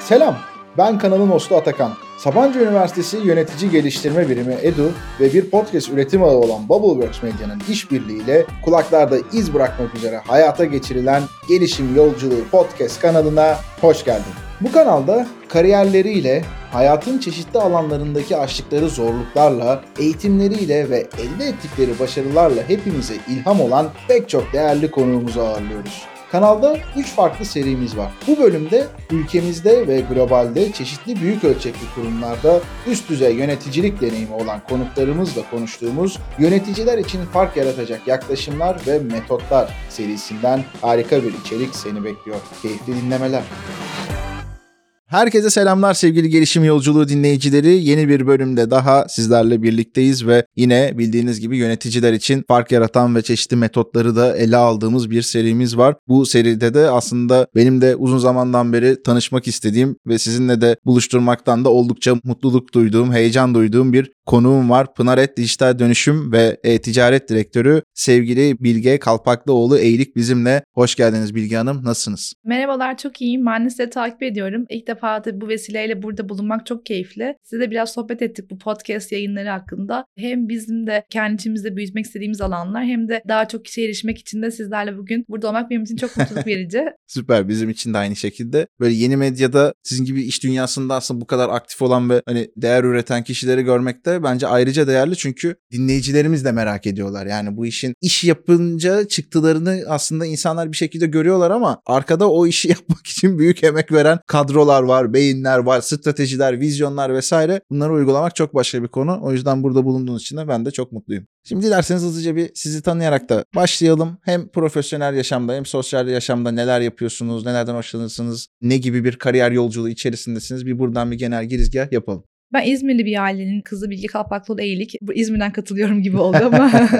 Selam, ben kanalın hostu Atakan. Sabancı Üniversitesi Yönetici Geliştirme Birimi EDU ve bir podcast üretim ağı olan Bubbleworks Medya'nın işbirliğiyle kulaklarda iz bırakmak üzere hayata geçirilen Gelişim Yolculuğu podcast kanalına hoş geldin. Bu kanalda kariyerleriyle, hayatın çeşitli alanlarındaki aştıkları zorluklarla, eğitimleriyle ve elde ettikleri başarılarla hepimize ilham olan pek çok değerli konuğumuzu ağırlıyoruz. Kanalda 3 farklı serimiz var. Bu bölümde ülkemizde ve globalde çeşitli büyük ölçekli kurumlarda üst düzey yöneticilik deneyimi olan konuklarımızla konuştuğumuz yöneticiler için fark yaratacak yaklaşımlar ve metotlar serisinden harika bir içerik seni bekliyor. Keyifli dinlemeler. Herkese selamlar sevgili gelişim yolculuğu dinleyicileri. Yeni bir bölümde daha sizlerle birlikteyiz ve yine bildiğiniz gibi yöneticiler için fark yaratan ve çeşitli metotları da ele aldığımız bir serimiz var. Bu seride de aslında benim de uzun zamandan beri tanışmak istediğim ve sizinle de buluşturmaktan da oldukça mutluluk duyduğum, heyecan duyduğum bir konuğum var. Pınaret Dijital Dönüşüm ve E-Ticaret Direktörü sevgili Bilge Kalpaklıoğlu Eğilik bizimle. Hoş geldiniz Bilge Hanım. Nasılsınız? Merhabalar çok iyiyim. Ben de sizi takip ediyorum. İlk defa da bu vesileyle burada bulunmak çok keyifli. Size de biraz sohbet ettik bu podcast yayınları hakkında. Hem bizim de kendi içimizde büyütmek istediğimiz alanlar hem de daha çok kişiye erişmek için de sizlerle bugün burada olmak benim için çok mutluluk verici. Süper bizim için de aynı şekilde. Böyle yeni medyada sizin gibi iş dünyasında aslında bu kadar aktif olan ve hani değer üreten kişileri görmekte bence ayrıca değerli çünkü dinleyicilerimiz de merak ediyorlar. Yani bu işin iş yapınca çıktılarını aslında insanlar bir şekilde görüyorlar ama arkada o işi yapmak için büyük emek veren kadrolar var, beyinler var, stratejiler, vizyonlar vesaire. Bunları uygulamak çok başka bir konu. O yüzden burada bulunduğunuz için de ben de çok mutluyum. Şimdi dilerseniz hızlıca bir sizi tanıyarak da başlayalım. Hem profesyonel yaşamda hem sosyal yaşamda neler yapıyorsunuz, nelerden hoşlanırsınız, ne gibi bir kariyer yolculuğu içerisindesiniz bir buradan bir genel girizgah yapalım. Ben İzmirli bir ailenin kızı Bilgi Kalpaklıoğlu Eğilik. İzmir'den katılıyorum gibi oldu ama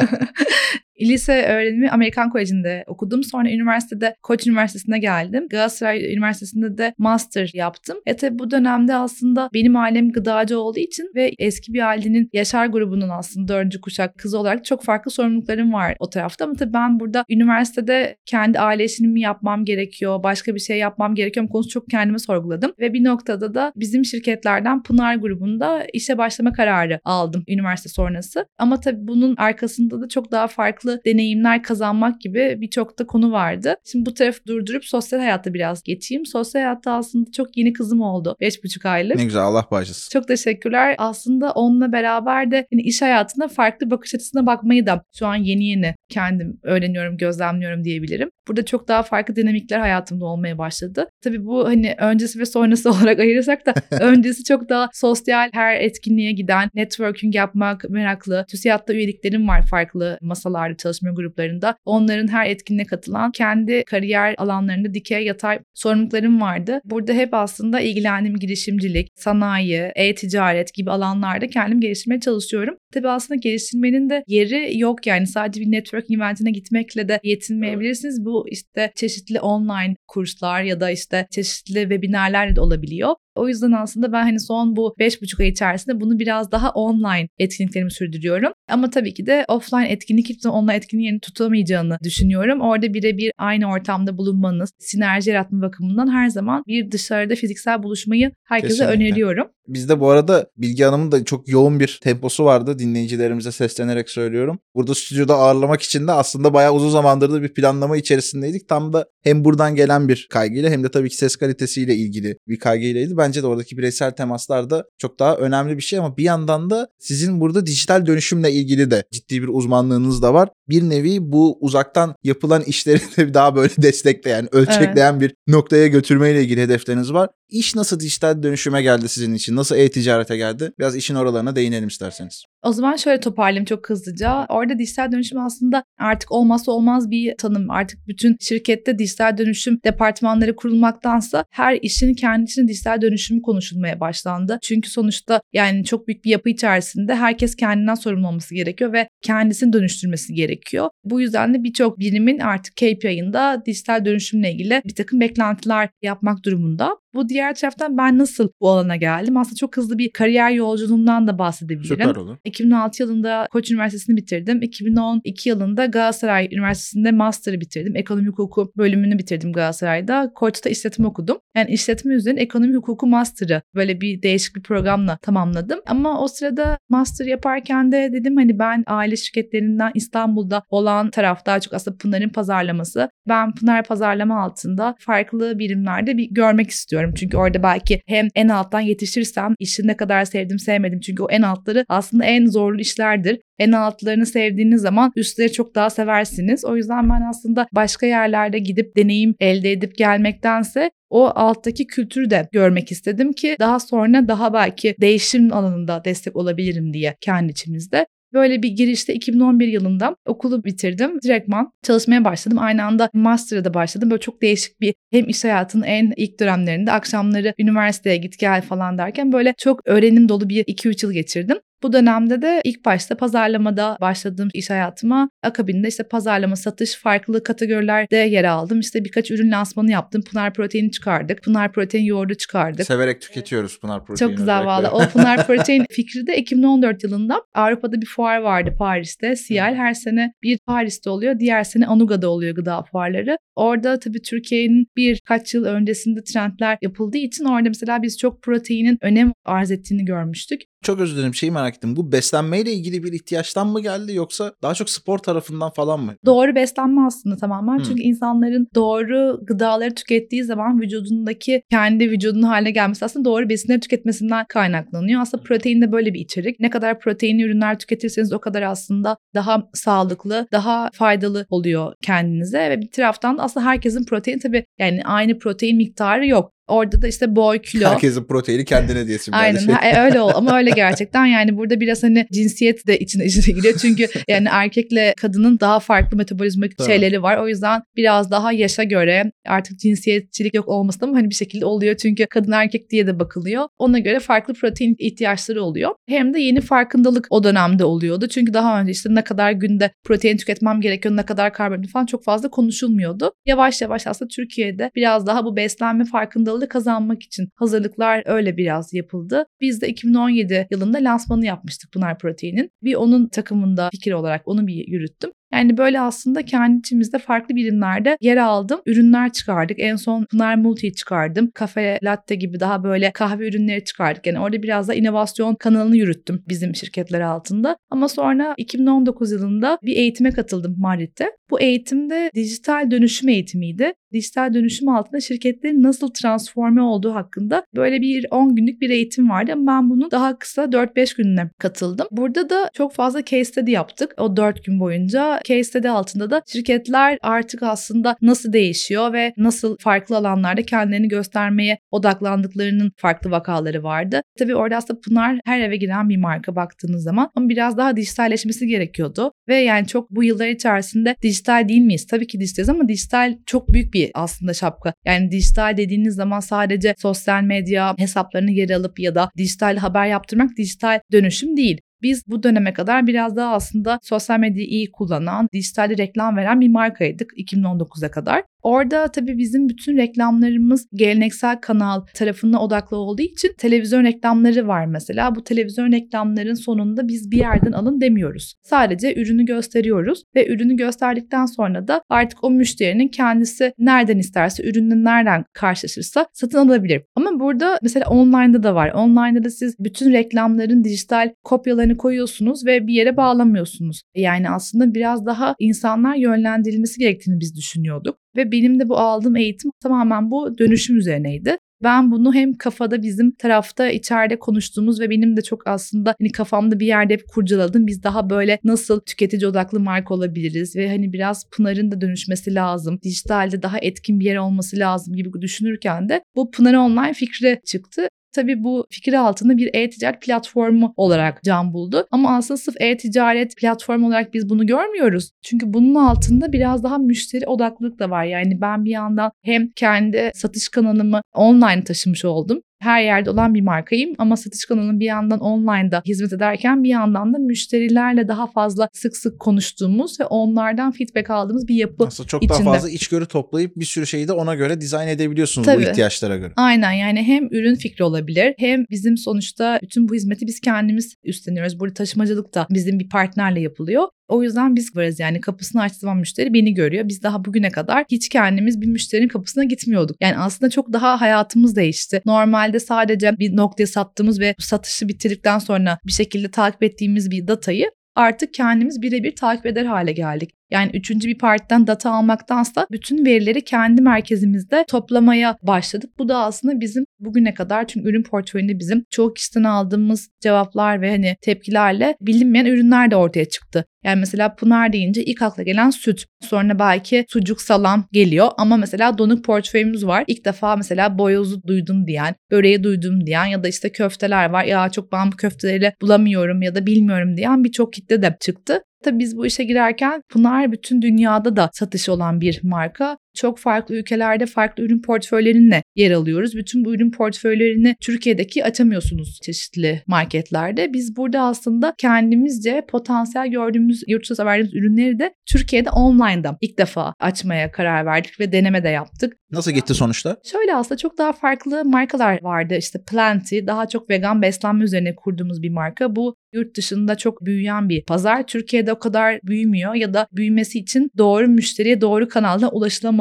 Lise öğrenimi Amerikan Koleji'nde okudum. Sonra üniversitede Koç Üniversitesi'ne geldim. Galatasaray Üniversitesi'nde de master yaptım. E tabi bu dönemde aslında benim ailem gıdacı olduğu için ve eski bir ailenin Yaşar grubunun aslında dördüncü kuşak kızı olarak çok farklı sorumluluklarım var o tarafta. Ama tabii ben burada üniversitede kendi aile işini mi yapmam gerekiyor, başka bir şey yapmam gerekiyor mu konusu çok kendime sorguladım. Ve bir noktada da bizim şirketlerden Pınar grubunda işe başlama kararı aldım üniversite sonrası. Ama tabii bunun arkasında da çok daha farklı farklı deneyimler kazanmak gibi birçok da konu vardı. Şimdi bu tarafı durdurup sosyal hayatta biraz geçeyim. Sosyal hayatta aslında çok yeni kızım oldu. 5,5 aylık. Ne güzel Allah bağışlasın. Çok teşekkürler. Aslında onunla beraber de hani iş hayatına farklı bakış açısına bakmayı da şu an yeni yeni kendim öğreniyorum, gözlemliyorum diyebilirim. Burada çok daha farklı dinamikler hayatımda olmaya başladı. Tabii bu hani öncesi ve sonrası olarak ayırırsak da öncesi çok daha sosyal her etkinliğe giden, networking yapmak meraklı. TÜSİAD'da üyeliklerim var farklı masalarda, çalışma gruplarında. Onların her etkinliğe katılan kendi kariyer alanlarında dikey yatay sorumluluklarım vardı. Burada hep aslında ilgilendiğim girişimcilik, sanayi, e-ticaret gibi alanlarda kendim geliştirmeye çalışıyorum. Tabii aslında geliştirmenin de yeri yok yani sadece bir network eventine gitmekle de yetinmeyebilirsiniz. Bu işte çeşitli online kurslar ya da işte çeşitli webinarlar de olabiliyor. O yüzden aslında ben hani son bu 5,5 ay içerisinde bunu biraz daha online etkinliklerimi sürdürüyorum. Ama tabii ki de offline etkinlik hiçbir zaman online etkinliğin yerini tutamayacağını düşünüyorum. Orada birebir aynı ortamda bulunmanız, sinerji yaratma bakımından her zaman bir dışarıda fiziksel buluşmayı herkese Kesinlikle. öneriyorum. Bizde bu arada Bilgi Hanım'ın da çok yoğun bir temposu vardı. Dinleyicilerimize seslenerek söylüyorum. Burada stüdyoda ağırlamak için de aslında bayağı uzun zamandır da bir planlama içerisindeydik. Tam da hem buradan gelen bir kaygıyla hem de tabii ki ses kalitesiyle ilgili bir kaygıyleydi. Bence de oradaki bireysel temaslar da çok daha önemli bir şey ama bir yandan da sizin burada dijital dönüşümle ilgili de ciddi bir uzmanlığınız da var. Bir nevi bu uzaktan yapılan işleri de daha böyle destekleyen, ölçekleyen evet. bir noktaya götürmeyle ilgili hedefleriniz var. İş nasıl dijital dönüşüme geldi sizin için? Nasıl e-ticarete geldi? Biraz işin oralarına değinelim isterseniz. O zaman şöyle toparlayayım çok hızlıca. Orada dijital dönüşüm aslında artık olmazsa olmaz bir tanım. Artık bütün şirkette dijital dönüşüm departmanları kurulmaktansa her işin kendisinin dijital dönüşümü konuşulmaya başlandı. Çünkü sonuçta yani çok büyük bir yapı içerisinde herkes kendinden sorumlu olması gerekiyor ve kendisini dönüştürmesi gerekiyor. Bu yüzden de birçok birimin artık KPI'ında dijital dönüşümle ilgili bir takım beklentiler yapmak durumunda. Bu diğer taraftan ben nasıl bu alana geldim? Aslında çok hızlı bir kariyer yolculuğundan da bahsedebilirim. Süper olur. 2006 yılında Koç Üniversitesi'ni bitirdim. 2012 yılında Galatasaray Üniversitesi'nde master'ı bitirdim. Ekonomi hukuku bölümünü bitirdim Galatasaray'da. Koç'ta işletme okudum. Yani işletme üzerine ekonomi hukuku master'ı böyle bir değişik bir programla tamamladım. Ama o sırada master yaparken de dedim hani ben aile şirketlerinden İstanbul'da olan taraf daha çok aslında Pınar'ın pazarlaması. Ben Pınar pazarlama altında farklı birimlerde bir görmek istiyorum. Çünkü orada belki hem en alttan yetişirsem işi ne kadar sevdim sevmedim. Çünkü o en altları aslında en zorlu işlerdir. En altlarını sevdiğiniz zaman üstleri çok daha seversiniz. O yüzden ben aslında başka yerlerde gidip deneyim elde edip gelmektense o alttaki kültürü de görmek istedim ki daha sonra daha belki değişim alanında destek olabilirim diye kendi içimizde. Böyle bir girişte 2011 yılında okulu bitirdim. Direktman çalışmaya başladım. Aynı anda master'a da başladım. Böyle çok değişik bir hem iş hayatının en ilk dönemlerinde akşamları üniversiteye git gel falan derken böyle çok öğrenim dolu bir 2-3 yıl geçirdim. Bu dönemde de ilk başta pazarlamada başladığım iş hayatıma akabinde işte pazarlama, satış farklı kategorilerde yer aldım. İşte birkaç ürün lansmanı yaptım. Pınar Protein'i çıkardık. Pınar Protein yoğurdu çıkardık. Severek tüketiyoruz Pınar Protein. Çok güzel valla. O Pınar Protein fikri de 2014 yılında Avrupa'da bir fuar vardı Paris'te. Sial her sene bir Paris'te oluyor. Diğer sene Anuga'da oluyor gıda fuarları. Orada tabii Türkiye'nin birkaç yıl öncesinde trendler yapıldığı için orada mesela biz çok proteinin önem arz ettiğini görmüştük. Çok özür dilerim şeyi merak ettim. Bu beslenmeyle ilgili bir ihtiyaçtan mı geldi yoksa daha çok spor tarafından falan mı? Doğru beslenme aslında tamamen. Hmm. Çünkü insanların doğru gıdaları tükettiği zaman vücudundaki kendi vücudunun haline gelmesi aslında doğru besinleri tüketmesinden kaynaklanıyor. Aslında protein de böyle bir içerik. Ne kadar proteinli ürünler tüketirseniz o kadar aslında daha sağlıklı, daha faydalı oluyor kendinize ve bir taraftan da aslında herkesin protein tabii yani aynı protein miktarı yok. Orada da işte boy, kilo. Herkesin proteini kendine diyesin. Aynen şey. ha, öyle ol ama öyle gerçekten yani burada biraz hani cinsiyet de içine içine giriyor. Çünkü yani erkekle kadının daha farklı metabolizmik tamam. şeyleri var. O yüzden biraz daha yaşa göre artık cinsiyetçilik yok olması da mı hani bir şekilde oluyor. Çünkü kadın erkek diye de bakılıyor. Ona göre farklı protein ihtiyaçları oluyor. Hem de yeni farkındalık o dönemde oluyordu. Çünkü daha önce işte ne kadar günde protein tüketmem gerekiyor, ne kadar karbonhidrat falan çok fazla konuşulmuyordu. Yavaş yavaş aslında Türkiye'de biraz daha bu beslenme farkındalığı farkındalığı kazanmak için hazırlıklar öyle biraz yapıldı. Biz de 2017 yılında lansmanı yapmıştık Pınar Protein'in. Bir onun takımında fikir olarak onu bir yürüttüm. Yani böyle aslında kendi içimizde farklı birimlerde yer aldım. Ürünler çıkardık. En son Pınar Multi çıkardım. Kafe latte gibi daha böyle kahve ürünleri çıkardık. Yani orada biraz da inovasyon kanalını yürüttüm bizim şirketler altında. Ama sonra 2019 yılında bir eğitime katıldım Madrid'de. Bu eğitimde dijital dönüşüm eğitimiydi. Dijital dönüşüm altında şirketlerin nasıl transforme olduğu hakkında böyle bir 10 günlük bir eğitim vardı. Ama ben bunu daha kısa 4-5 gününe katıldım. Burada da çok fazla case study yaptık o 4 gün boyunca case study altında da şirketler artık aslında nasıl değişiyor ve nasıl farklı alanlarda kendilerini göstermeye odaklandıklarının farklı vakaları vardı. Tabii orada aslında Pınar her eve giren bir marka baktığınız zaman ama biraz daha dijitalleşmesi gerekiyordu. Ve yani çok bu yıllar içerisinde dijital değil miyiz? Tabii ki dijitaliz ama dijital çok büyük bir aslında şapka. Yani dijital dediğiniz zaman sadece sosyal medya hesaplarını yer alıp ya da dijital haber yaptırmak dijital dönüşüm değil. Biz bu döneme kadar biraz daha aslında sosyal medyayı iyi kullanan, dijitalde reklam veren bir markaydık 2019'a kadar. Orada tabii bizim bütün reklamlarımız geleneksel kanal tarafına odaklı olduğu için televizyon reklamları var mesela. Bu televizyon reklamların sonunda biz bir yerden alın demiyoruz. Sadece ürünü gösteriyoruz ve ürünü gösterdikten sonra da artık o müşterinin kendisi nereden isterse, ürünü nereden karşılaşırsa satın alabilir. Ama burada mesela online'da da var. Online'da da siz bütün reklamların dijital kopyalarını koyuyorsunuz ve bir yere bağlamıyorsunuz. Yani aslında biraz daha insanlar yönlendirilmesi gerektiğini biz düşünüyorduk. Ve benim de bu aldığım eğitim tamamen bu dönüşüm üzerineydi. Ben bunu hem kafada bizim tarafta içeride konuştuğumuz ve benim de çok aslında hani kafamda bir yerde hep kurcaladım. Biz daha böyle nasıl tüketici odaklı marka olabiliriz ve hani biraz Pınar'ın da dönüşmesi lazım. Dijitalde daha etkin bir yer olması lazım gibi düşünürken de bu Pınar Online fikri çıktı. Tabii bu fikir altında bir e-ticaret platformu olarak can buldu. Ama aslında sırf e-ticaret platformu olarak biz bunu görmüyoruz. Çünkü bunun altında biraz daha müşteri odaklılık da var. Yani ben bir yandan hem kendi satış kanalımı online taşımış oldum her yerde olan bir markayım ama satış kanalının bir yandan online'da hizmet ederken bir yandan da müşterilerle daha fazla sık sık konuştuğumuz ve onlardan feedback aldığımız bir yapı Aslında çok içinde. daha fazla içgörü toplayıp bir sürü şeyi de ona göre dizayn edebiliyorsunuz Tabii. bu ihtiyaçlara göre. Aynen yani hem ürün fikri olabilir hem bizim sonuçta bütün bu hizmeti biz kendimiz üstleniyoruz. Burada taşımacılık da bizim bir partnerle yapılıyor. O yüzden biz varız yani kapısını açtığı zaman müşteri beni görüyor. Biz daha bugüne kadar hiç kendimiz bir müşterinin kapısına gitmiyorduk. Yani aslında çok daha hayatımız değişti. Normalde sadece bir noktaya sattığımız ve satışı bitirdikten sonra bir şekilde takip ettiğimiz bir datayı artık kendimiz birebir takip eder hale geldik. Yani üçüncü bir partiden data almaktansa bütün verileri kendi merkezimizde toplamaya başladık. Bu da aslında bizim bugüne kadar tüm ürün portföyünde bizim çoğu kişiden aldığımız cevaplar ve hani tepkilerle bilinmeyen ürünler de ortaya çıktı. Yani mesela Pınar deyince ilk akla gelen süt. Sonra belki sucuk salam geliyor ama mesela donuk portföyümüz var. İlk defa mesela boyozu duydum diyen, böreği duydum diyen ya da işte köfteler var. Ya çok ben köfteleri bulamıyorum ya da bilmiyorum diyen birçok kitle de çıktı. Tabii biz bu işe girerken Pınar bütün dünyada da satışı olan bir marka. Çok farklı ülkelerde farklı ürün portföylerinle yer alıyoruz. Bütün bu ürün portföylerini Türkiye'deki açamıyorsunuz çeşitli marketlerde. Biz burada aslında kendimizce potansiyel gördüğümüz yurt dışı verdiğimiz ürünleri de Türkiye'de online'da ilk defa açmaya karar verdik ve deneme de yaptık. Nasıl gitti sonuçta? Şöyle aslında çok daha farklı markalar vardı. İşte Plenty daha çok vegan beslenme üzerine kurduğumuz bir marka. Bu yurt dışında çok büyüyen bir pazar. Türkiye'de o kadar büyümüyor ya da büyümesi için doğru müşteriye doğru kanalda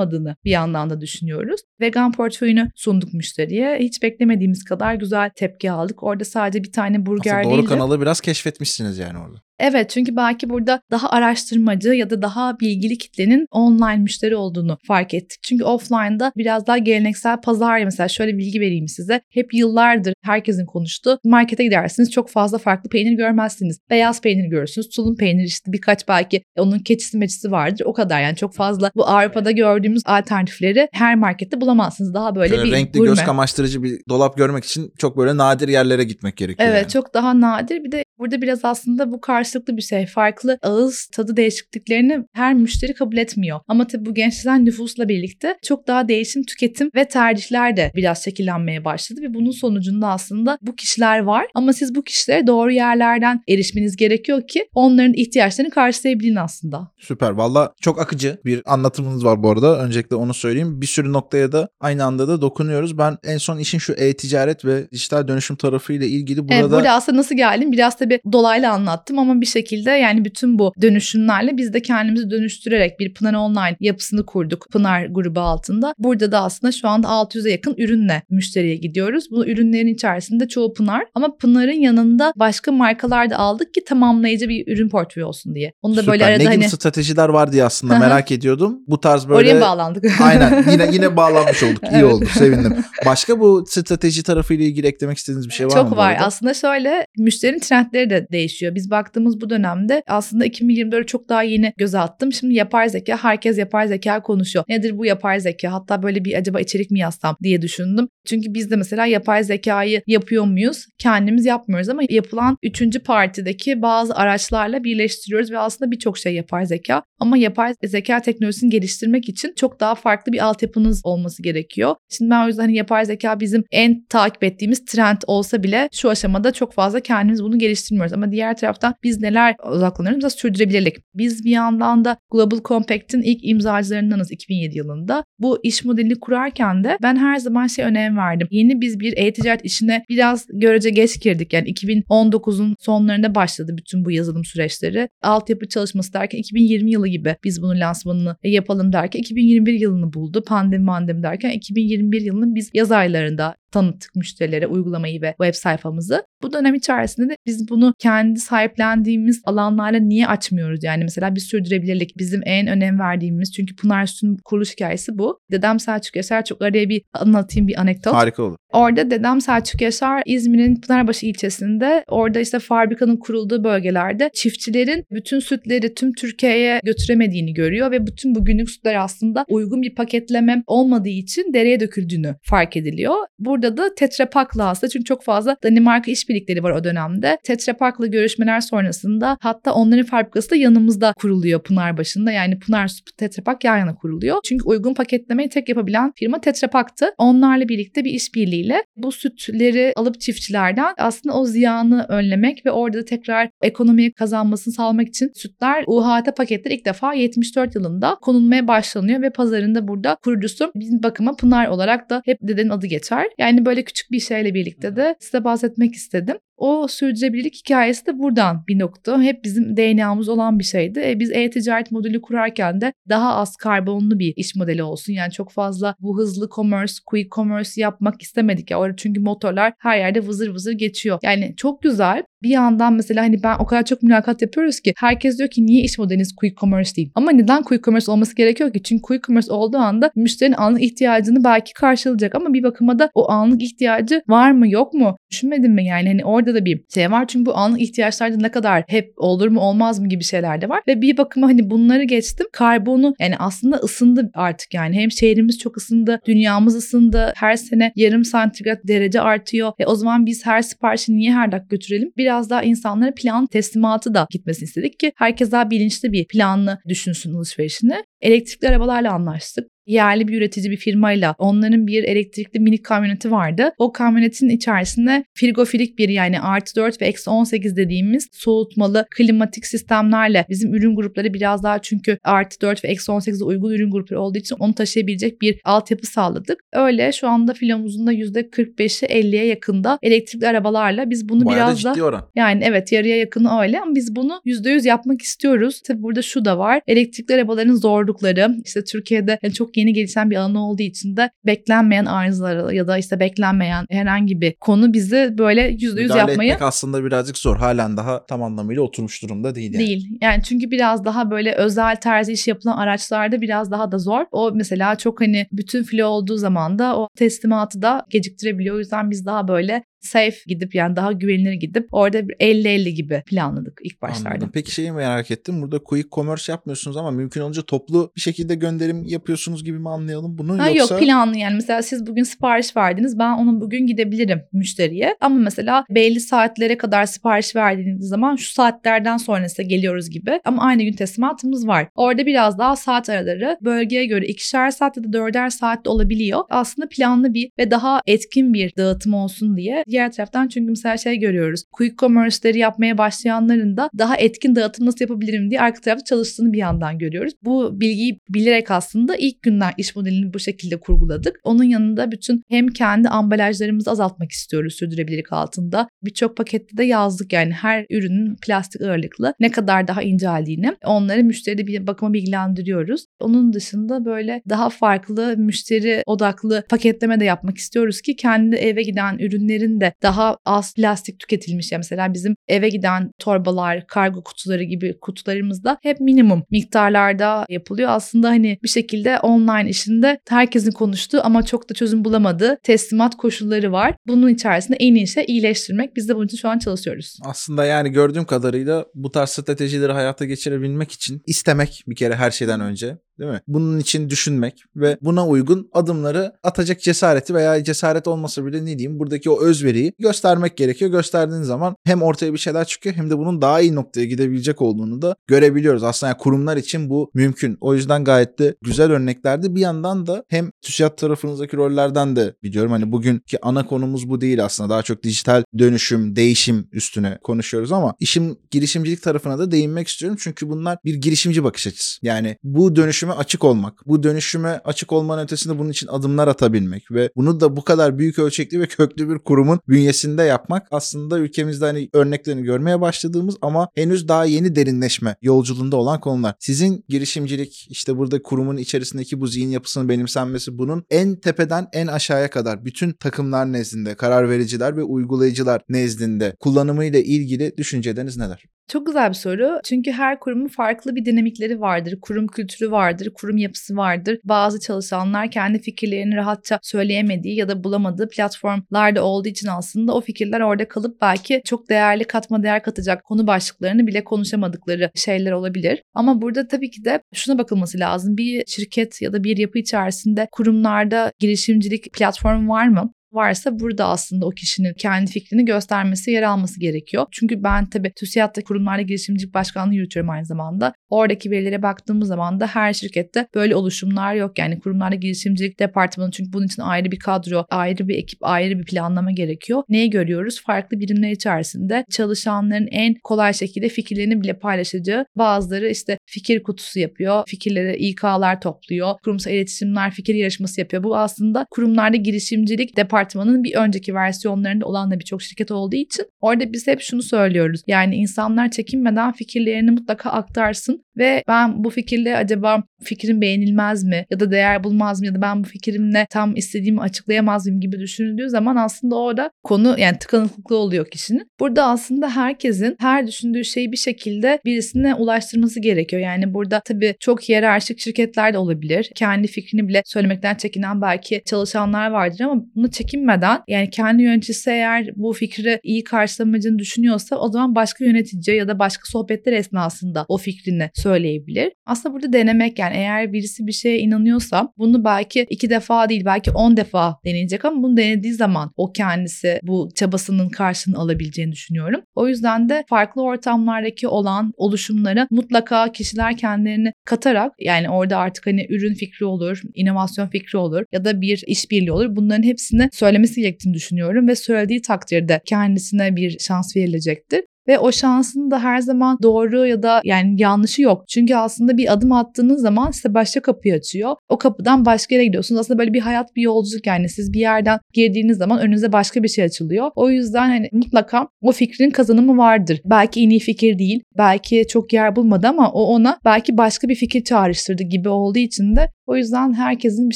ulaşılamadığını bir yandan da düşünüyoruz. Vegan portföyünü sunduk müşteriye. Hiç beklemediğimiz kadar güzel tepki aldık. Orada sadece bir tane burger Aslında doğru değil de- kanalı biraz keşfetmişsiniz yani orada. Evet çünkü belki burada daha araştırmacı ya da daha bilgili kitlenin online müşteri olduğunu fark ettik. Çünkü offline'da biraz daha geleneksel pazar mesela şöyle bilgi vereyim size. Hep yıllardır herkesin konuştuğu markete gidersiniz çok fazla farklı peynir görmezsiniz. Beyaz peynir görürsünüz, tulum peynir işte birkaç belki onun keçisi meçisi vardır o kadar yani çok fazla bu Avrupa'da gördüğümüz alternatifleri her markette bulamazsınız. Daha böyle Şöyle bir renkli gurme. göz kamaştırıcı bir dolap görmek için çok böyle nadir yerlere gitmek gerekiyor. Evet yani. çok daha nadir. Bir de burada biraz aslında bu karşılıklı bir şey. Farklı ağız tadı değişikliklerini her müşteri kabul etmiyor. Ama tabii bu gençleşen nüfusla birlikte çok daha değişim, tüketim ve tercihler de biraz şekillenmeye başladı. Ve bunun sonucunda aslında bu kişiler var. Ama siz bu kişilere doğru yerlerden erişmeniz gerekiyor ki onların ihtiyaçlarını karşılayabilin aslında. Süper. Valla çok akıcı bir anlatımınız var bu arada. Öncelikle onu söyleyeyim. Bir sürü noktaya da aynı anda da dokunuyoruz. Ben en son işin şu e-ticaret ve dijital dönüşüm tarafıyla ilgili burada Evet, burada aslında nasıl geldim biraz tabii dolaylı anlattım ama bir şekilde yani bütün bu dönüşümlerle biz de kendimizi dönüştürerek bir Pınar Online yapısını kurduk Pınar grubu altında. Burada da aslında şu anda 600'e yakın ürünle müşteriye gidiyoruz. Bu ürünlerin içerisinde çoğu Pınar ama Pınar'ın yanında başka markalar da aldık ki tamamlayıcı bir ürün portföyü olsun diye. Onu da süper. böyle arada ne gibi hani stratejiler var diye aslında merak ediyordum. Bu tarz böyle oraya bağlandık? Aynen yine yine bağlanmış olduk. İyi Evet. oldu. Sevindim. Başka bu strateji tarafıyla ilgili eklemek istediğiniz bir şey var mı? Çok var. Aslında şöyle müşterinin trendleri de değişiyor. Biz baktığımız bu dönemde aslında 2024'ü çok daha yeni göze attım. Şimdi yapay zeka, herkes yapay zeka konuşuyor. Nedir bu yapay zeka? Hatta böyle bir acaba içerik mi yazsam diye düşündüm. Çünkü biz de mesela yapay zekayı yapıyor muyuz? Kendimiz yapmıyoruz ama yapılan üçüncü partideki bazı araçlarla birleştiriyoruz ve aslında birçok şey yapay zeka. Ama yapay zeka teknolojisini geliştirmek için çok daha farklı bir altyapınız olması gerekiyor. Şimdi ben o yüzden hani yapay zeka bizim en takip ettiğimiz trend olsa bile şu aşamada çok fazla kendimiz bunu geliştirmiyoruz. Ama diğer taraftan biz neler odaklanıyoruz? Mesela sürdürülebilirlik. Biz bir yandan da Global Compact'in ilk imzacılarındanız 2007 yılında. Bu iş modelini kurarken de ben her zaman şey önem verdim. Yeni biz bir e-ticaret işine biraz görece geç girdik. Yani 2019'un sonlarında başladı bütün bu yazılım süreçleri. Altyapı çalışması derken 2020 yılı gibi biz bunun lansmanını yapalım derken 2021 yılını buldu. Pandemi mandemi derken 2021 yılının biz yaz aylarında tanıttık müşterilere uygulamayı ve web sayfamızı. Bu dönem içerisinde de biz bunu kendi sahiplendiğimiz alanlarla niye açmıyoruz? Yani mesela bir sürdürülebilirlik bizim en önem verdiğimiz çünkü Pınar Süt'ün kuruluş hikayesi bu. Dedem Selçuk Yaşar çok araya bir anlatayım bir anekdot. Harika olur. Orada dedem Selçuk Yaşar İzmir'in Pınarbaşı ilçesinde orada işte fabrikanın kurulduğu bölgelerde çiftçilerin bütün sütleri tüm Türkiye'ye götüremediğini görüyor ve bütün bu günlük sütler aslında uygun bir paketleme olmadığı için dereye döküldüğünü fark ediliyor. Burada burada da Tetra Pak'la aslında çünkü çok fazla Danimarka işbirlikleri var o dönemde. Tetra Pak'la görüşmeler sonrasında hatta onların fabrikası da yanımızda kuruluyor Pınarbaşı'nda. Yani Pınar Tetra Pak yan yana kuruluyor. Çünkü uygun paketlemeyi tek yapabilen firma Tetra Pak'tı. Onlarla birlikte bir işbirliğiyle bu sütleri alıp çiftçilerden aslında o ziyanı önlemek ve orada da tekrar ekonomiye kazanmasını sağlamak için sütler UHT paketleri ilk defa 74 yılında konulmaya başlanıyor ve pazarında burada kurucusu bizim bakıma Pınar olarak da hep dedenin adı geçer. Yani böyle küçük bir şeyle birlikte de size bahsetmek istedim. O sürdürülebilirlik hikayesi de buradan bir nokta. Hep bizim DNA'mız olan bir şeydi. E, biz e-ticaret modülü kurarken de daha az karbonlu bir iş modeli olsun. Yani çok fazla bu hızlı commerce, quick commerce yapmak istemedik ya. Çünkü motorlar her yerde vızır vızır geçiyor. Yani çok güzel. Bir yandan mesela hani ben o kadar çok mülakat yapıyoruz ki herkes diyor ki niye iş modeliniz quick commerce değil? Ama neden quick commerce olması gerekiyor ki? Çünkü quick commerce olduğu anda müşterinin anlık ihtiyacını belki karşılayacak ama bir bakıma da o anlık ihtiyacı var mı yok mu? Düşünmedin mi yani hani orada da bir şey var. Çünkü bu anlık ihtiyaçlarda ne kadar hep olur mu olmaz mı gibi şeyler de var. Ve bir bakıma hani bunları geçtim. Karbonu yani aslında ısındı artık yani. Hem şehrimiz çok ısındı dünyamız ısındı. Her sene yarım santigrat derece artıyor. E o zaman biz her siparişi niye her dakika götürelim? Biraz daha insanlara plan teslimatı da gitmesini istedik ki herkes daha bilinçli bir planlı düşünsün alışverişini. Elektrikli arabalarla anlaştık yerli bir üretici bir firmayla onların bir elektrikli minik kamyoneti vardı. O kamyonetin içerisinde frigofilik bir yani artı 4 ve eksi 18 dediğimiz soğutmalı klimatik sistemlerle bizim ürün grupları biraz daha çünkü artı 4 ve eksi 18'e uygun ürün grupları olduğu için onu taşıyabilecek bir altyapı sağladık. Öyle şu anda filomuzun da %45'i 50'ye yakında elektrikli arabalarla biz bunu Bayağı biraz da da oran. yani evet yarıya yakını öyle ama biz bunu %100 yapmak istiyoruz. Tabi burada şu da var. Elektrikli arabaların zorlukları işte Türkiye'de çok yeni gelişen bir alan olduğu için de beklenmeyen arızaları ya da işte beklenmeyen herhangi bir konu bizi böyle %100 Müdahale yapmayı etmek aslında birazcık zor. Halen daha tam anlamıyla oturmuş durumda değil yani. Değil. Yani çünkü biraz daha böyle özel terzi iş yapılan araçlarda biraz daha da zor. O mesela çok hani bütün filo olduğu zaman da o teslimatı da geciktirebiliyor. O yüzden biz daha böyle safe gidip yani daha güvenilir gidip orada bir 50-50 gibi planladık ilk başlarda. Anladım. Peki şeyi merak ettim. Burada quick commerce yapmıyorsunuz ama mümkün olunca toplu bir şekilde gönderim yapıyorsunuz gibi mi anlayalım bunu? Ha, Yoksa Yok planlı yani mesela siz bugün sipariş verdiniz ben onun bugün gidebilirim müşteriye ama mesela belli saatlere kadar sipariş verdiğiniz zaman şu saatlerden sonrası geliyoruz gibi ama aynı gün teslimatımız var. Orada biraz daha saat araları bölgeye göre ikişer saat ya da dörder saat de olabiliyor. Aslında planlı bir ve daha etkin bir dağıtım olsun diye diğer taraftan çünkü mesela şey görüyoruz. Quick commerce'leri yapmaya başlayanların da daha etkin dağıtım nasıl yapabilirim diye arka tarafta çalıştığını bir yandan görüyoruz. Bu bilgiyi bilerek aslında ilk günden iş modelini bu şekilde kurguladık. Onun yanında bütün hem kendi ambalajlarımızı azaltmak istiyoruz sürdürülebilirlik altında. Birçok pakette de yazdık yani her ürünün plastik ağırlıklı ne kadar daha inceldiğini onları müşteride bir bakıma bilgilendiriyoruz. Onun dışında böyle daha farklı müşteri odaklı paketleme de yapmak istiyoruz ki kendi eve giden ürünlerin de daha az plastik tüketilmiş. Yani mesela bizim eve giden torbalar, kargo kutuları gibi kutularımızda hep minimum miktarlarda yapılıyor. Aslında hani bir şekilde online işinde herkesin konuştuğu ama çok da çözüm bulamadığı teslimat koşulları var. Bunun içerisinde en iyi şey iyileştirmek. Biz de bunun için şu an çalışıyoruz. aslında yani gördüğüm kadarıyla bu tarz stratejileri hayata geçirebilmek için istemek bir kere her şeyden önce. Değil mi? Bunun için düşünmek ve buna uygun adımları atacak cesareti veya cesaret olmasa bile ne diyeyim buradaki o özveriyi göstermek gerekiyor. Gösterdiğin zaman hem ortaya bir şeyler çıkıyor hem de bunun daha iyi noktaya gidebilecek olduğunu da görebiliyoruz. Aslında yani kurumlar için bu mümkün. O yüzden gayet de güzel örneklerdi. Bir yandan da hem TÜSİAD tarafınızdaki rollerden de biliyorum. Hani bugünkü ana konumuz bu değil aslında. Daha çok dijital dönüşüm, değişim üstüne konuşuyoruz ama işin girişimcilik tarafına da değinmek istiyorum. Çünkü bunlar bir girişimci bakış açısı. Yani bu dönüşüme açık olmak, bu dönüşüme açık olmanın ötesinde bunun için adımlar atabilmek ve bunu da bu kadar büyük ölçekli ve köklü bir kurumun bünyesinde yapmak aslında ülkemizde hani örneklerini görmeye başladığımız ama henüz daha yeni derinleşme yolculuğunda olan konular. Sizin girişimcilik işte burada kurumun içerisindeki bu zihin yapısının benimsenmesi bunun en tepeden en aşağıya kadar bütün takımlar nezdinde, karar vericiler ve uygulayıcılar nezdinde kullanımıyla ilgili düşünceleriniz neler? Çok güzel bir soru. Çünkü her kurumun farklı bir dinamikleri vardır. Kurum kültürü vardır, kurum yapısı vardır. Bazı çalışanlar kendi fikirlerini rahatça söyleyemediği ya da bulamadığı platformlarda olduğu için aslında o fikirler orada kalıp belki çok değerli katma değer katacak konu başlıklarını bile konuşamadıkları şeyler olabilir. Ama burada tabii ki de şuna bakılması lazım. Bir şirket ya da bir yapı içerisinde kurumlarda girişimcilik platformu var mı? Varsa burada aslında o kişinin kendi fikrini göstermesi, yer alması gerekiyor. Çünkü ben tabii TÜSİAD'da kurumlarla girişimcilik başkanlığı yürütüyorum aynı zamanda. Oradaki verilere baktığımız zaman da her şirkette böyle oluşumlar yok. Yani kurumlarla girişimcilik departmanı çünkü bunun için ayrı bir kadro, ayrı bir ekip, ayrı bir planlama gerekiyor. Neyi görüyoruz? Farklı birimler içerisinde çalışanların en kolay şekilde fikirlerini bile paylaşacağı bazıları işte fikir kutusu yapıyor, fikirleri İK'lar topluyor, kurumsal iletişimler fikir yarışması yapıyor. Bu aslında kurumlarda girişimcilik departmanının bir önceki versiyonlarında olan da birçok şirket olduğu için orada biz hep şunu söylüyoruz. Yani insanlar çekinmeden fikirlerini mutlaka aktarsın ve ben bu fikirle acaba fikrim beğenilmez mi ya da değer bulmaz mı ya da ben bu fikrimle tam istediğimi açıklayamaz mıyım gibi düşünüldüğü zaman aslında orada konu yani tıkanıklıklı oluyor kişinin. Burada aslında herkesin her düşündüğü şeyi bir şekilde birisine ulaştırması gerekiyor. Yani burada tabii çok hiyerarşik şirketler de olabilir. Kendi fikrini bile söylemekten çekinen belki çalışanlar vardır ama bunu çekinmeden yani kendi yöneticisi eğer bu fikri iyi karşılamayacağını düşünüyorsa o zaman başka yönetici ya da başka sohbetler esnasında o fikrini söyleyebilir. Aslında burada denemek yani eğer birisi bir şeye inanıyorsa bunu belki iki defa değil belki on defa deneyecek ama bunu denediği zaman o kendisi bu çabasının karşılığını alabileceğini düşünüyorum. O yüzden de farklı ortamlardaki olan oluşumlara mutlaka kişiler kendilerini katarak yani orada artık hani ürün fikri olur, inovasyon fikri olur ya da bir işbirliği olur. Bunların hepsini söylemesi gerektiğini düşünüyorum ve söylediği takdirde kendisine bir şans verilecektir ve o şansın da her zaman doğru ya da yani yanlışı yok. Çünkü aslında bir adım attığınız zaman size başka kapıyı açıyor. O kapıdan başka yere gidiyorsunuz. Aslında böyle bir hayat bir yolculuk yani siz bir yerden girdiğiniz zaman önünüze başka bir şey açılıyor. O yüzden hani mutlaka o fikrin kazanımı vardır. Belki en iyi fikir değil, belki çok yer bulmadı ama o ona belki başka bir fikir çağrıştırdı gibi olduğu için de o yüzden herkesin bir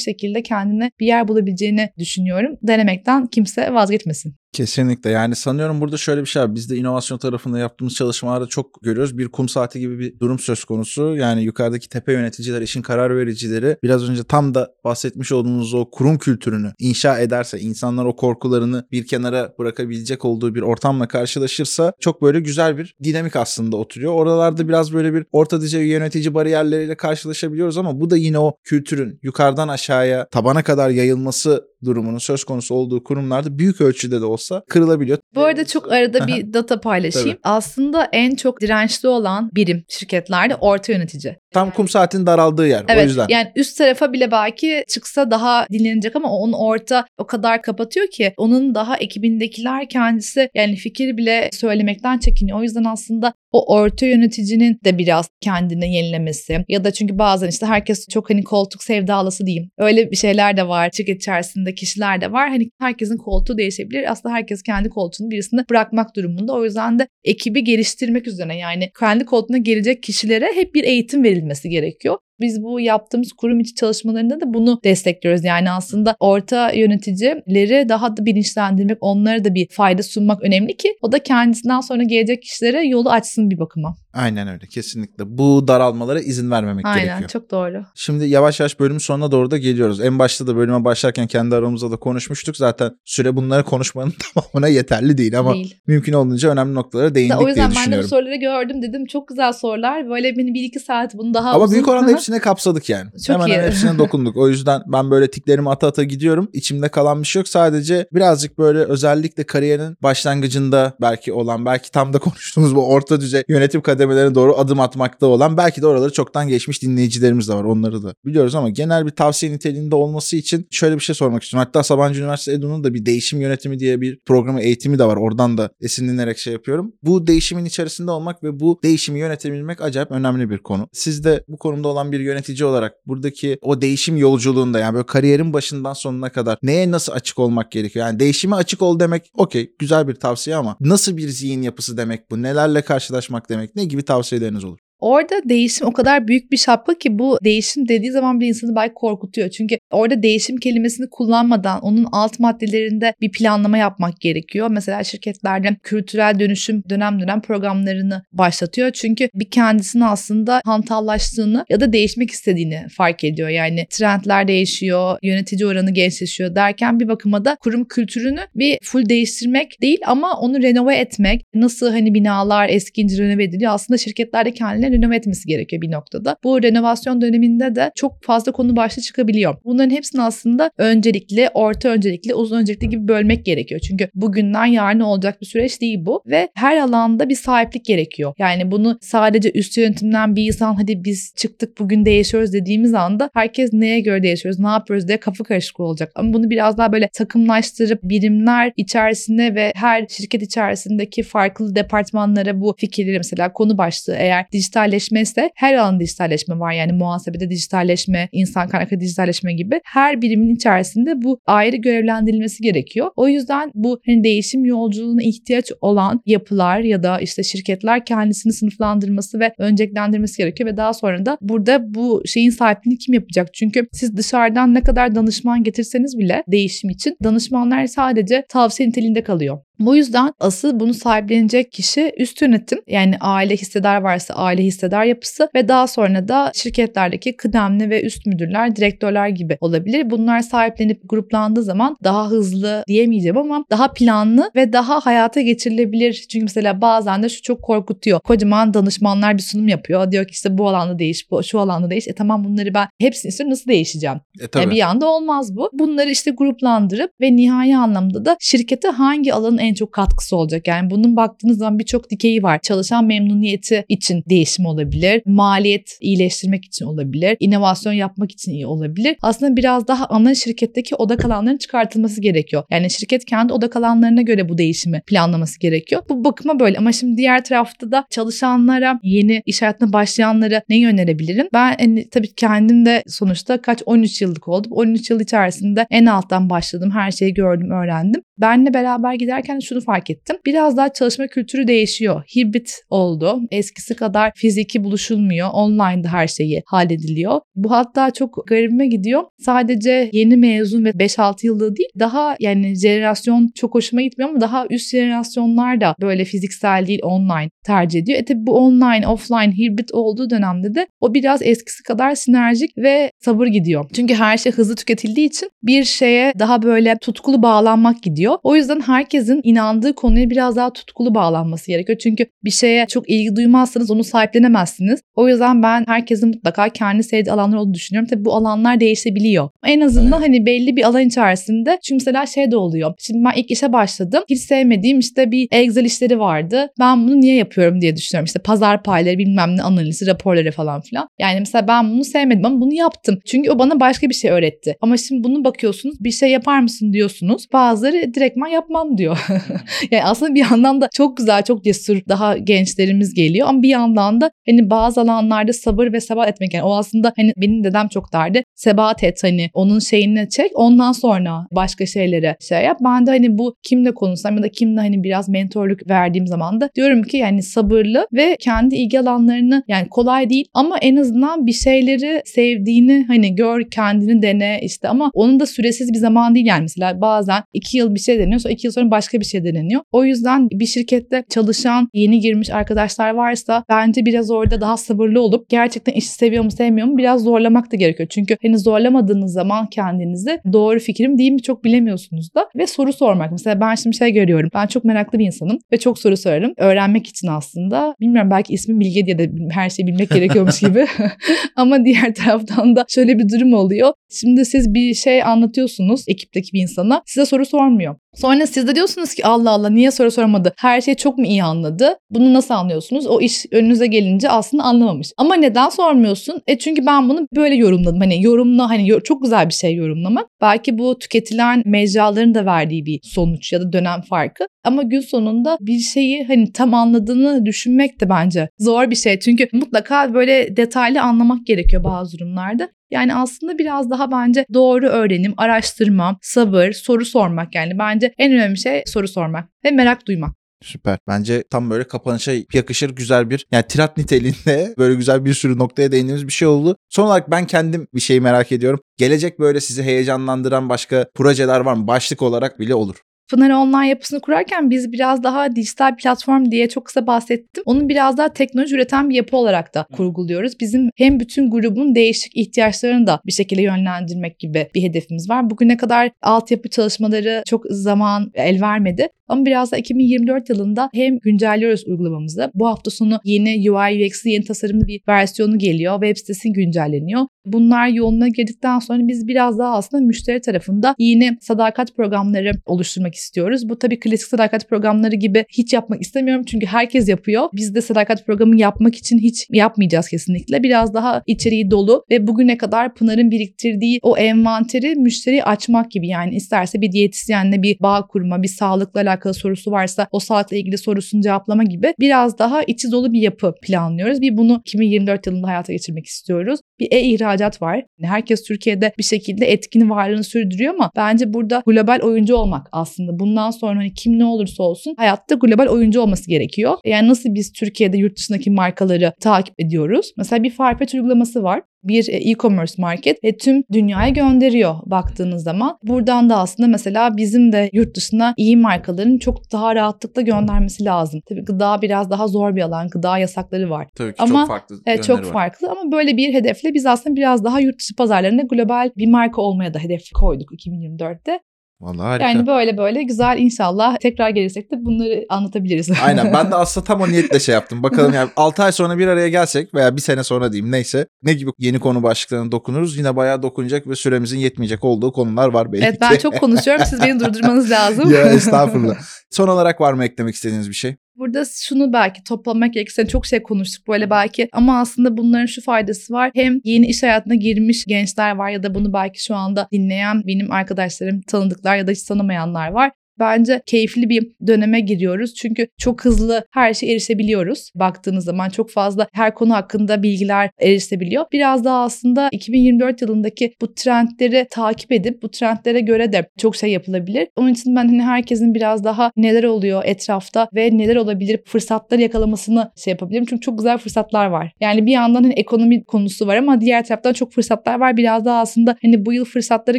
şekilde kendine bir yer bulabileceğini düşünüyorum. Denemekten kimse vazgeçmesin. Kesinlikle yani sanıyorum burada şöyle bir şey var. Biz de inovasyon tarafında yaptığımız çalışmalarda çok görüyoruz. Bir kum saati gibi bir durum söz konusu. Yani yukarıdaki tepe yöneticiler, işin karar vericileri biraz önce tam da bahsetmiş olduğumuz o kurum kültürünü inşa ederse, insanlar o korkularını bir kenara bırakabilecek olduğu bir ortamla karşılaşırsa çok böyle güzel bir dinamik aslında oturuyor. Oralarda biraz böyle bir orta düzey yönetici bariyerleriyle karşılaşabiliyoruz ama bu da yine o kültürün yukarıdan aşağıya tabana kadar yayılması durumunun söz konusu olduğu kurumlarda büyük ölçüde de olsa kırılabiliyor. Bu arada çok arada bir data paylaşayım. Aslında en çok dirençli olan birim şirketlerde orta yönetici. Tam kum saatin daraldığı yer Evet o yüzden. yani üst tarafa bile belki çıksa daha dinlenecek ama onun orta o kadar kapatıyor ki onun daha ekibindekiler kendisi yani fikir bile söylemekten çekiniyor. O yüzden aslında o orta yöneticinin de biraz kendini yenilemesi ya da çünkü bazen işte herkes çok hani koltuk sevdalısı diyeyim. Öyle bir şeyler de var. Şirket içerisinde kişiler de var. Hani herkesin koltuğu değişebilir. Aslında herkes kendi koltuğunu birisine bırakmak durumunda. O yüzden de ekibi geliştirmek üzere yani kendi koltuğuna gelecek kişilere hep bir eğitim verilmesi gerekiyor. Biz bu yaptığımız kurum içi çalışmalarında da bunu destekliyoruz. Yani aslında orta yöneticileri daha da bilinçlendirmek, onlara da bir fayda sunmak önemli ki o da kendisinden sonra gelecek kişilere yolu açsın bir bakıma. Aynen öyle kesinlikle. Bu daralmalara izin vermemek Aynen gerekiyor. çok doğru. Şimdi yavaş yavaş bölümün sonuna doğru da geliyoruz. En başta da bölüme başlarken kendi aramızda da konuşmuştuk. Zaten süre bunları konuşmanın tamamına yeterli değil ama Değil. mümkün olduğunca önemli noktalara değindik o yüzden diye ben de bu düşünüyorum. soruları gördüm dedim çok güzel sorular. Böyle beni bir iki saat bunu daha Ama uzun- büyük oranda hı. Hepsine kapsadık yani. Çok Hemen iyi. hemen hepsine dokunduk. O yüzden ben böyle tiklerimi ata ata gidiyorum. İçimde kalan bir şey yok. Sadece birazcık böyle özellikle kariyerin başlangıcında belki olan, belki tam da konuştuğumuz bu orta düzey yönetim kademelerine doğru adım atmakta olan, belki de oraları çoktan geçmiş dinleyicilerimiz de var. Onları da biliyoruz ama genel bir tavsiye niteliğinde olması için şöyle bir şey sormak istiyorum. Hatta Sabancı Üniversitesi EDU'nun da bir değişim yönetimi diye bir programı eğitimi de var. Oradan da esinlenerek şey yapıyorum. Bu değişimin içerisinde olmak ve bu değişimi yönetebilmek acayip önemli bir konu. Siz de bu konumda olan bir yönetici olarak buradaki o değişim yolculuğunda yani böyle kariyerin başından sonuna kadar neye nasıl açık olmak gerekiyor? Yani değişime açık ol demek okey güzel bir tavsiye ama nasıl bir zihin yapısı demek bu? Nelerle karşılaşmak demek? Ne gibi tavsiyeleriniz olur? Orada değişim o kadar büyük bir şapka ki bu değişim dediği zaman bir insanı belki korkutuyor. Çünkü orada değişim kelimesini kullanmadan onun alt maddelerinde bir planlama yapmak gerekiyor. Mesela şirketlerde kültürel dönüşüm dönem dönem programlarını başlatıyor. Çünkü bir kendisini aslında hantallaştığını ya da değişmek istediğini fark ediyor. Yani trendler değişiyor, yönetici oranı gençleşiyor derken bir bakıma da kurum kültürünü bir full değiştirmek değil ama onu renove etmek. Nasıl hani binalar eskiyince renove ediliyor. Aslında şirketlerde kendilerini renove etmesi gerekiyor bir noktada. Bu renovasyon döneminde de çok fazla konu başlığı çıkabiliyor. Bunların hepsini aslında öncelikli, orta öncelikli, uzun öncelikli gibi bölmek gerekiyor. Çünkü bugünden yarın olacak bir süreç değil bu ve her alanda bir sahiplik gerekiyor. Yani bunu sadece üst yönetimden bir insan hadi biz çıktık bugün değişiyoruz dediğimiz anda herkes neye göre değişiyoruz, ne yapıyoruz diye kafa karışık olacak. Ama bunu biraz daha böyle takımlaştırıp birimler içerisinde ve her şirket içerisindeki farklı departmanlara bu fikirleri mesela konu başlığı eğer dijitalleşme ise her alanda dijitalleşme var. Yani muhasebede dijitalleşme, insan kaynaklı dijitalleşme gibi her birimin içerisinde bu ayrı görevlendirilmesi gerekiyor. O yüzden bu hani değişim yolculuğuna ihtiyaç olan yapılar ya da işte şirketler kendisini sınıflandırması ve önceliklendirmesi gerekiyor ve daha sonra da burada bu şeyin sahipliğini kim yapacak? Çünkü siz dışarıdan ne kadar danışman getirseniz bile değişim için danışmanlar sadece tavsiye niteliğinde kalıyor. Bu yüzden asıl bunu sahiplenecek kişi üst yönetim yani aile hissedar varsa aile hissedar yapısı ve daha sonra da şirketlerdeki kıdemli ve üst müdürler, direktörler gibi olabilir. Bunlar sahiplenip gruplandığı zaman daha hızlı diyemeyeceğim ama daha planlı ve daha hayata geçirilebilir. Çünkü mesela bazen de şu çok korkutuyor. Kocaman danışmanlar bir sunum yapıyor. Diyor ki işte bu alanda değiş, bu, şu alanda değiş. E tamam bunları ben hepsini istiyorum nasıl değişeceğim? E, tabii. E, bir anda olmaz bu. Bunları işte gruplandırıp ve nihai anlamda da şirkete hangi alanın en çok katkısı olacak? Yani bunun baktığınız zaman birçok dikeyi var. Çalışan memnuniyeti için değişim olabilir. Maliyet iyileştirmek için olabilir. inovasyon yapmak için iyi olabilir. Aslında biraz daha ana şirketteki odak alanların çıkartılması gerekiyor. Yani şirket kendi odak alanlarına göre bu değişimi planlaması gerekiyor. Bu bakıma böyle ama şimdi diğer tarafta da çalışanlara, yeni iş hayatına başlayanlara neyi önerebilirim? Ben hani, tabii kendim de sonuçta kaç 13 yıllık oldum. 13 yıl içerisinde en alttan başladım. Her şeyi gördüm, öğrendim. Benle beraber giderken şunu fark ettim. Biraz daha çalışma kültürü değişiyor. Hibrit oldu. Eskisi kadar fiziki buluşulmuyor. Online'da her şeyi hallediliyor. Bu hatta çok garibime gidiyor. Sadece yeni mezun ve 5-6 yıllığı değil daha yani jenerasyon çok hoşuma gitmiyor ama daha üst jenerasyonlar da böyle fiziksel değil online tercih ediyor. E tabi bu online, offline, hibrit olduğu dönemde de o biraz eskisi kadar sinerjik ve sabır gidiyor. Çünkü her şey hızlı tüketildiği için bir şeye daha böyle tutkulu bağlanmak gidiyor. O yüzden herkesin inandığı konuya biraz daha tutkulu bağlanması gerekiyor. Çünkü bir şeye çok ilgi duymazsanız onu sahiplenemezsiniz. O yüzden ben herkesin mutlaka kendi sevdiği alanlar olduğunu düşünüyorum. Tabii bu alanlar değişebiliyor. En azından hani belli bir alan içerisinde çünkü mesela şey de oluyor. Şimdi ben ilk işe başladım. Hiç sevmediğim işte bir Excel işleri vardı. Ben bunu niye yapıyorum diye düşünüyorum. İşte pazar payları bilmem ne analizi raporları falan filan. Yani mesela ben bunu sevmedim ama bunu yaptım. Çünkü o bana başka bir şey öğretti. Ama şimdi bunu bakıyorsunuz bir şey yapar mısın diyorsunuz. Bazıları direktman yapmam diyor. yani aslında bir yandan da çok güzel, çok cesur daha gençlerimiz geliyor ama bir yandan da hani bazı alanlarda sabır ve sebat etmek yani o aslında hani benim dedem çok derdi. Sebat et hani onun şeyini çek ondan sonra başka şeylere şey yap. Ben de hani bu kimle konuşsam ya da kimle hani biraz mentorluk verdiğim zaman da diyorum ki yani sabırlı ve kendi ilgi alanlarını yani kolay değil ama en azından bir şeyleri sevdiğini hani gör kendini dene işte ama onun da süresiz bir zaman değil yani mesela bazen iki yıl bir şey deniyor iki yıl sonra başka bir şey deneniyor. O yüzden bir şirkette çalışan yeni girmiş arkadaşlar varsa bence biraz orada daha sabırlı olup gerçekten işi seviyor mu sevmiyor mu biraz zorlamak da gerekiyor. Çünkü hani zorlamadığınız zaman kendinizi doğru fikrim değil mi çok bilemiyorsunuz da ve soru sormak. Mesela ben şimdi şey görüyorum. Ben çok meraklı bir insanım ve çok soru sorarım. Öğrenmek için aslında. Bilmiyorum belki ismim Bilge diye de her şeyi bilmek gerekiyormuş gibi. Ama diğer taraftan da şöyle bir durum oluyor. Şimdi siz bir şey anlatıyorsunuz ekipteki bir insana. Size soru sormuyor. Sonra siz de diyorsunuz ki Allah Allah niye soru sormadı? Her şeyi çok mu iyi anladı? Bunu nasıl anlıyorsunuz? O iş önünüze gelince aslında anlamamış. Ama neden sormuyorsun? E çünkü ben bunu böyle yorumladım. Hani yorumla hani çok güzel bir şey yorumlamak. Belki bu tüketilen mecraların da verdiği bir sonuç ya da dönem farkı. Ama gün sonunda bir şeyi hani tam anladığını düşünmek de bence zor bir şey. Çünkü mutlaka böyle detaylı anlamak gerekiyor bazı durumlarda. Yani aslında biraz daha bence doğru öğrenim, araştırma, sabır, soru sormak yani bence en önemli şey soru sormak ve merak duymak. Süper. Bence tam böyle kapanışa yakışır güzel bir yani tirat niteliğinde böyle güzel bir sürü noktaya değindiğimiz bir şey oldu. Son olarak ben kendim bir şey merak ediyorum. Gelecek böyle sizi heyecanlandıran başka projeler var mı? Başlık olarak bile olur. Pınar Online yapısını kurarken biz biraz daha dijital platform diye çok kısa bahsettim. Onu biraz daha teknoloji üreten bir yapı olarak da kurguluyoruz. Bizim hem bütün grubun değişik ihtiyaçlarını da bir şekilde yönlendirmek gibi bir hedefimiz var. Bugüne kadar altyapı çalışmaları çok zaman el vermedi. Ama biraz da 2024 yılında hem güncelliyoruz uygulamamızı. Bu hafta sonu yeni UI UX'li yeni tasarımlı bir versiyonu geliyor. Web sitesi güncelleniyor. Bunlar yoluna girdikten sonra biz biraz daha aslında müşteri tarafında yeni sadakat programları oluşturmak istiyoruz. Bu tabii klasik sadakat programları gibi hiç yapmak istemiyorum çünkü herkes yapıyor. Biz de sadakat programı yapmak için hiç yapmayacağız kesinlikle. Biraz daha içeriği dolu ve bugüne kadar Pınar'ın biriktirdiği o envanteri müşteri açmak gibi yani isterse bir diyetisyenle bir bağ kurma, bir sağlıkla sorusu varsa o sağlıkla ilgili sorusunu cevaplama gibi biraz daha içi dolu bir yapı planlıyoruz. Bir bunu 2024 yılında hayata geçirmek istiyoruz. Bir e-ihracat var. Herkes Türkiye'de bir şekilde etkin varlığını sürdürüyor ama bence burada global oyuncu olmak aslında. Bundan sonra hani kim ne olursa olsun hayatta global oyuncu olması gerekiyor. Yani nasıl biz Türkiye'de yurt dışındaki markaları takip ediyoruz? Mesela bir Farfetch uygulaması var bir e, e-commerce market ve tüm dünyaya gönderiyor baktığınız zaman. Buradan da aslında mesela bizim de yurt dışına iyi markaların çok daha rahatlıkla göndermesi lazım. Tabii gıda biraz daha zor bir alan. Gıda yasakları var. Tabii ki Ama, çok farklı Evet, çok var. farklı ama böyle bir hedefle biz aslında biraz daha yurt dışı pazarlarında global bir marka olmaya da hedef koyduk 2024'te. Vallahi harika. Yani böyle böyle güzel inşallah tekrar gelirsek de bunları anlatabiliriz. Aynen ben de aslında tam o niyetle şey yaptım. Bakalım yani 6 ay sonra bir araya gelsek veya bir sene sonra diyeyim neyse ne gibi yeni konu başlıklarına dokunuruz. Yine bayağı dokunacak ve süremizin yetmeyecek olduğu konular var belki evet ben çok konuşuyorum siz beni durdurmanız lazım. ya estağfurullah. Son olarak var mı eklemek istediğiniz bir şey? Burada şunu belki toplamak gerekirse çok şey konuştuk böyle belki ama aslında bunların şu faydası var. Hem yeni iş hayatına girmiş gençler var ya da bunu belki şu anda dinleyen benim arkadaşlarım, tanıdıklar ya da hiç tanımayanlar var. Bence keyifli bir döneme giriyoruz. Çünkü çok hızlı her şeye erişebiliyoruz. Baktığınız zaman çok fazla her konu hakkında bilgiler erişebiliyor. Biraz daha aslında 2024 yılındaki bu trendleri takip edip bu trendlere göre de çok şey yapılabilir. Onun için ben hani herkesin biraz daha neler oluyor etrafta ve neler olabilir fırsatları yakalamasını şey yapabilirim. Çünkü çok güzel fırsatlar var. Yani bir yandan hani ekonomi konusu var ama diğer taraftan çok fırsatlar var. Biraz daha aslında hani bu yıl fırsatları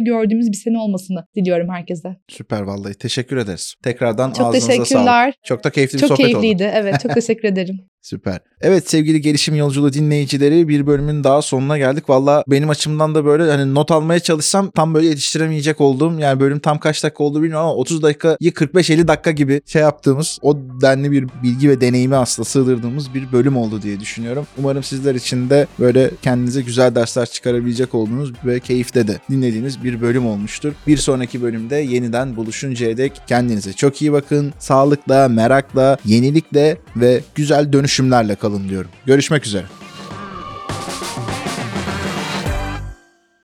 gördüğümüz bir sene olmasını diliyorum herkese. Süper vallahi teşekkür ederiz. Tekrardan Çok ağzınıza sağlık. teşekkürler. Çok da keyifli bir Çok sohbet oldu. keyifliydi. Evet çok teşekkür ederim. Süper. Evet sevgili gelişim yolculuğu dinleyicileri bir bölümün daha sonuna geldik. Valla benim açımdan da böyle hani not almaya çalışsam tam böyle yetiştiremeyecek olduğum yani bölüm tam kaç dakika oldu bilmiyorum ama 30 dakikayı 45-50 dakika gibi şey yaptığımız o denli bir bilgi ve deneyimi aslında sığdırdığımız bir bölüm oldu diye düşünüyorum. Umarım sizler için de böyle kendinize güzel dersler çıkarabilecek olduğunuz ve keyifle de dinlediğiniz bir bölüm olmuştur. Bir sonraki bölümde yeniden buluşuncaya dek kendinize çok iyi bakın. Sağlıkla, merakla, yenilikle ve güzel dönüşümlerle kalın diyorum. Görüşmek üzere.